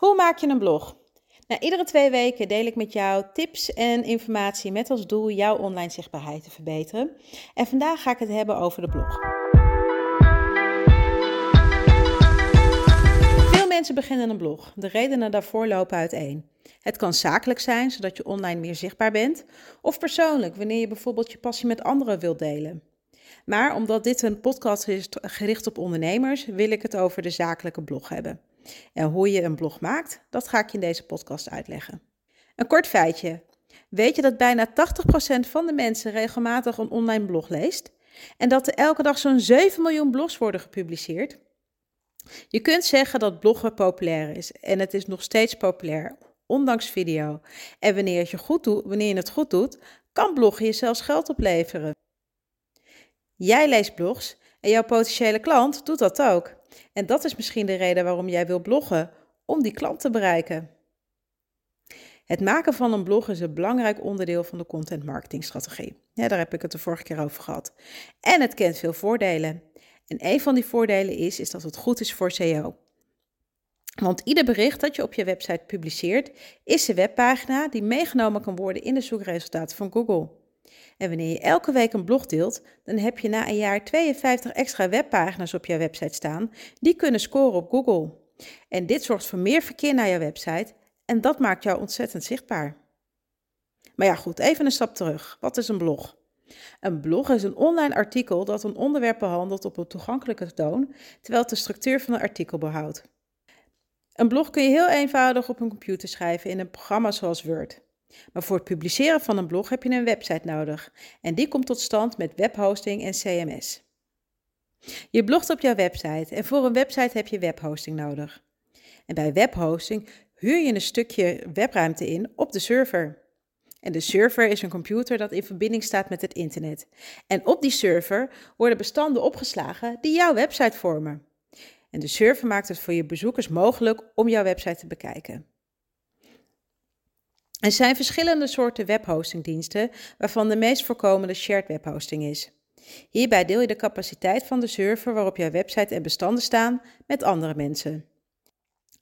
Hoe maak je een blog? Nou, iedere twee weken deel ik met jou tips en informatie met als doel jouw online zichtbaarheid te verbeteren. En vandaag ga ik het hebben over de blog. Veel mensen beginnen een blog. De redenen daarvoor lopen uiteen. Het kan zakelijk zijn, zodat je online meer zichtbaar bent, of persoonlijk, wanneer je bijvoorbeeld je passie met anderen wilt delen. Maar omdat dit een podcast is gericht op ondernemers, wil ik het over de zakelijke blog hebben. En hoe je een blog maakt, dat ga ik je in deze podcast uitleggen. Een kort feitje. Weet je dat bijna 80% van de mensen regelmatig een online blog leest? En dat er elke dag zo'n 7 miljoen blogs worden gepubliceerd? Je kunt zeggen dat bloggen populair is en het is nog steeds populair, ondanks video. En wanneer, je, goed doet, wanneer je het goed doet, kan bloggen je zelfs geld opleveren. Jij leest blogs en jouw potentiële klant doet dat ook. En dat is misschien de reden waarom jij wil bloggen, om die klant te bereiken. Het maken van een blog is een belangrijk onderdeel van de content marketingstrategie. Ja, daar heb ik het de vorige keer over gehad. En het kent veel voordelen. En een van die voordelen is, is dat het goed is voor SEO. Want ieder bericht dat je op je website publiceert, is een webpagina die meegenomen kan worden in de zoekresultaten van Google. En wanneer je elke week een blog deelt, dan heb je na een jaar 52 extra webpagina's op jouw website staan die kunnen scoren op Google. En dit zorgt voor meer verkeer naar jouw website en dat maakt jou ontzettend zichtbaar. Maar ja, goed, even een stap terug. Wat is een blog? Een blog is een online artikel dat een onderwerp behandelt op een toegankelijke toon, terwijl het de structuur van een artikel behoudt. Een blog kun je heel eenvoudig op een computer schrijven in een programma zoals Word. Maar voor het publiceren van een blog heb je een website nodig en die komt tot stand met webhosting en CMS. Je blogt op jouw website en voor een website heb je webhosting nodig. En bij webhosting huur je een stukje webruimte in op de server. En de server is een computer dat in verbinding staat met het internet. En op die server worden bestanden opgeslagen die jouw website vormen. En de server maakt het voor je bezoekers mogelijk om jouw website te bekijken. Er zijn verschillende soorten webhostingdiensten, waarvan de meest voorkomende shared webhosting is. Hierbij deel je de capaciteit van de server waarop jouw website en bestanden staan met andere mensen.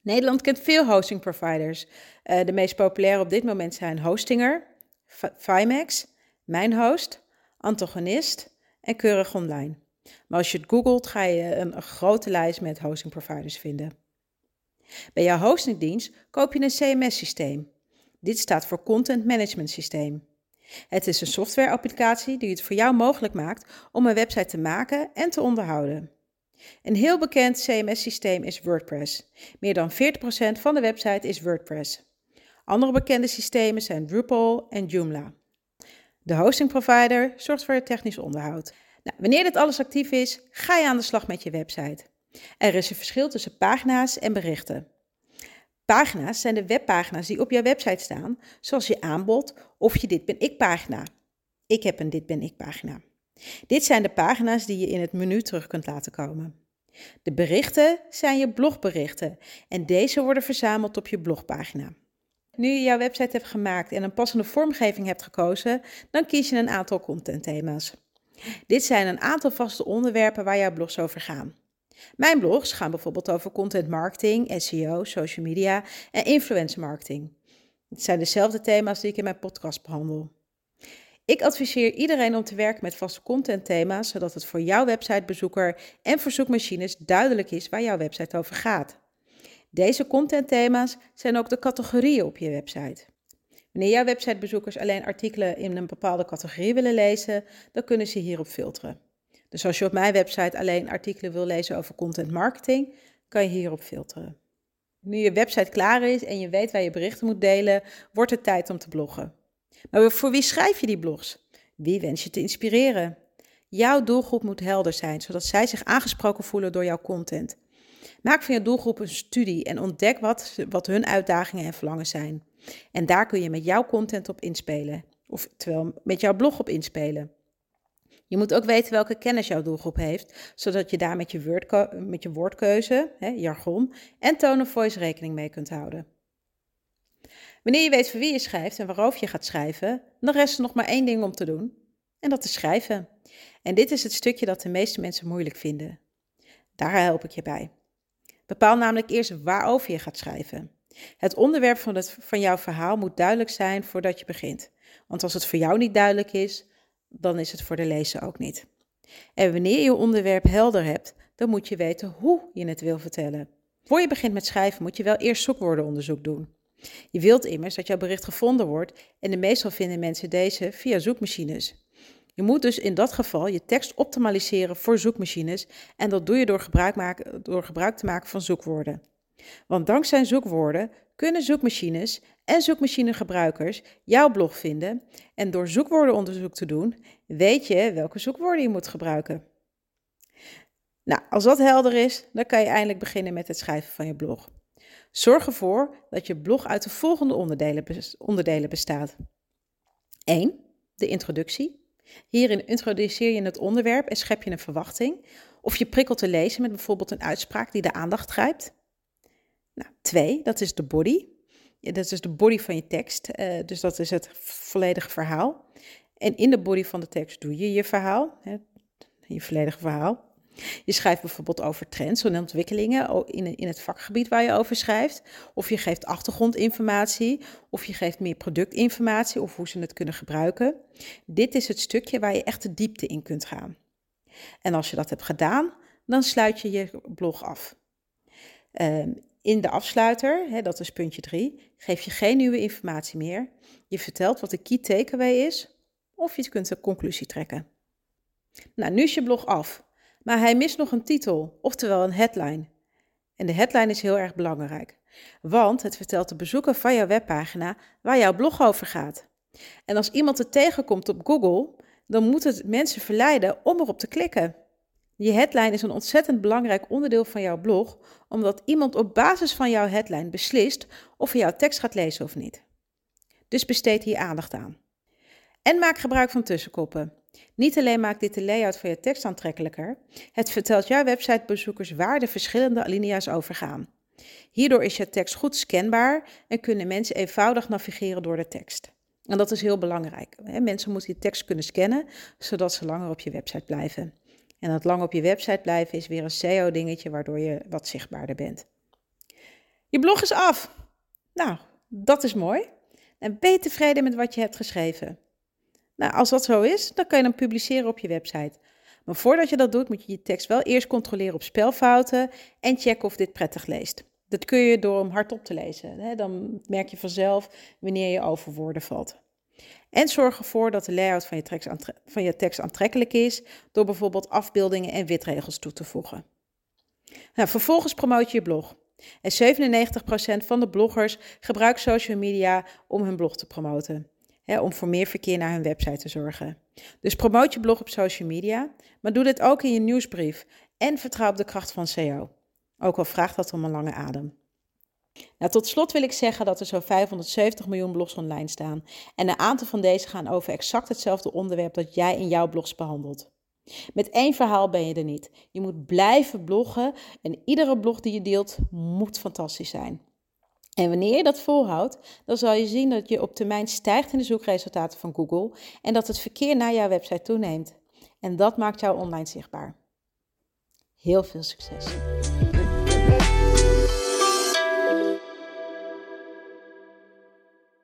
Nederland kent veel hosting providers. Uh, de meest populaire op dit moment zijn Hostinger, Fimax, Mijnhost, Antagonist en Keurig Online. Maar als je het googelt, ga je een grote lijst met hosting providers vinden. Bij jouw hostingdienst koop je een CMS-systeem. Dit staat voor Content Management Systeem. Het is een softwareapplicatie die het voor jou mogelijk maakt om een website te maken en te onderhouden. Een heel bekend CMS-systeem is WordPress. Meer dan 40% van de website is WordPress. Andere bekende systemen zijn Drupal en Joomla. De hosting provider zorgt voor het technisch onderhoud. Nou, wanneer dit alles actief is, ga je aan de slag met je website. Er is een verschil tussen pagina's en berichten. Pagina's zijn de webpagina's die op jouw website staan, zoals je aanbod of je Dit ben ik pagina. Ik heb een Dit ben ik pagina. Dit zijn de pagina's die je in het menu terug kunt laten komen. De berichten zijn je blogberichten en deze worden verzameld op je blogpagina. Nu je jouw website hebt gemaakt en een passende vormgeving hebt gekozen, dan kies je een aantal contentthema's. Dit zijn een aantal vaste onderwerpen waar jouw blogs over gaan. Mijn blogs gaan bijvoorbeeld over content marketing, SEO, social media en influencer marketing. Het zijn dezelfde thema's die ik in mijn podcast behandel. Ik adviseer iedereen om te werken met vaste contentthema's, zodat het voor jouw websitebezoeker en verzoekmachines duidelijk is waar jouw website over gaat. Deze contentthema's zijn ook de categorieën op je website. Wanneer jouw websitebezoekers alleen artikelen in een bepaalde categorie willen lezen, dan kunnen ze hierop filteren. Dus als je op mijn website alleen artikelen wil lezen over content marketing, kan je hierop filteren. Nu je website klaar is en je weet waar je berichten moet delen, wordt het tijd om te bloggen. Maar voor wie schrijf je die blogs? Wie wens je te inspireren? Jouw doelgroep moet helder zijn, zodat zij zich aangesproken voelen door jouw content. Maak van je doelgroep een studie en ontdek wat, wat hun uitdagingen en verlangens zijn. En daar kun je met jouw content op inspelen, of terwijl met jouw blog op inspelen. Je moet ook weten welke kennis jouw doelgroep heeft, zodat je daar met je, met je woordkeuze, hè, jargon en tone of voice rekening mee kunt houden. Wanneer je weet voor wie je schrijft en waarover je gaat schrijven, dan rest er nog maar één ding om te doen. En dat is schrijven. En dit is het stukje dat de meeste mensen moeilijk vinden. Daar help ik je bij. Bepaal namelijk eerst waarover je gaat schrijven. Het onderwerp van, het, van jouw verhaal moet duidelijk zijn voordat je begint. Want als het voor jou niet duidelijk is, dan is het voor de lezer ook niet. En wanneer je onderwerp helder hebt, dan moet je weten hoe je het wil vertellen. Voor je begint met schrijven moet je wel eerst zoekwoordenonderzoek doen. Je wilt immers dat jouw bericht gevonden wordt en de meestal vinden mensen deze via zoekmachines. Je moet dus in dat geval je tekst optimaliseren voor zoekmachines en dat doe je door gebruik, maken, door gebruik te maken van zoekwoorden. Want dankzij zoekwoorden kunnen zoekmachines en zoekmachinegebruikers jouw blog vinden en door zoekwoordenonderzoek te doen, weet je welke zoekwoorden je moet gebruiken. Nou, als dat helder is, dan kan je eindelijk beginnen met het schrijven van je blog. Zorg ervoor dat je blog uit de volgende onderdelen, onderdelen bestaat. 1. De introductie. Hierin introduceer je het onderwerp en schep je een verwachting. Of je prikkelt te lezen met bijvoorbeeld een uitspraak die de aandacht grijpt. Nou, twee, dat is de body. dat is de body van je tekst. Uh, dus dat is het volledige verhaal. En in de body van de tekst doe je je verhaal, hè, je volledige verhaal. Je schrijft bijvoorbeeld over trends en ontwikkelingen in, in het vakgebied waar je over schrijft. Of je geeft achtergrondinformatie, of je geeft meer productinformatie of hoe ze het kunnen gebruiken. Dit is het stukje waar je echt de diepte in kunt gaan. En als je dat hebt gedaan, dan sluit je je blog af. Ehm, in de afsluiter, hè, dat is puntje 3, geef je geen nieuwe informatie meer. Je vertelt wat de key takeaway is, of je kunt een conclusie trekken. Nou, nu is je blog af. Maar hij mist nog een titel, oftewel een headline. En de headline is heel erg belangrijk, want het vertelt de bezoeker van jouw webpagina waar jouw blog over gaat. En als iemand het tegenkomt op Google, dan moet het mensen verleiden om erop te klikken. Je headline is een ontzettend belangrijk onderdeel van jouw blog, omdat iemand op basis van jouw headline beslist of hij jouw tekst gaat lezen of niet. Dus besteed hier aandacht aan. En maak gebruik van tussenkoppen. Niet alleen maakt dit de layout van je tekst aantrekkelijker, het vertelt jouw websitebezoekers waar de verschillende alinea's over gaan. Hierdoor is je tekst goed scanbaar en kunnen mensen eenvoudig navigeren door de tekst. En dat is heel belangrijk. Mensen moeten die tekst kunnen scannen, zodat ze langer op je website blijven. En dat lang op je website blijven is weer een SEO-dingetje, waardoor je wat zichtbaarder bent. Je blog is af. Nou, dat is mooi. En ben je tevreden met wat je hebt geschreven? Nou, als dat zo is, dan kan je hem publiceren op je website. Maar voordat je dat doet, moet je je tekst wel eerst controleren op spelfouten en checken of dit prettig leest. Dat kun je door hem hardop te lezen. Dan merk je vanzelf wanneer je over woorden valt. En zorg ervoor dat de layout van je, tekst, van je tekst aantrekkelijk is door bijvoorbeeld afbeeldingen en witregels toe te voegen. Nou, vervolgens promoot je je blog. En 97% van de bloggers gebruikt social media om hun blog te promoten hè, om voor meer verkeer naar hun website te zorgen. Dus promoot je blog op social media, maar doe dit ook in je nieuwsbrief en vertrouw op de kracht van SEO. Ook al vraagt dat om een lange adem. Nou, tot slot wil ik zeggen dat er zo'n 570 miljoen blogs online staan. En een aantal van deze gaan over exact hetzelfde onderwerp dat jij in jouw blogs behandelt. Met één verhaal ben je er niet. Je moet blijven bloggen en iedere blog die je deelt moet fantastisch zijn. En wanneer je dat volhoudt, dan zal je zien dat je op termijn stijgt in de zoekresultaten van Google en dat het verkeer naar jouw website toeneemt. En dat maakt jou online zichtbaar. Heel veel succes!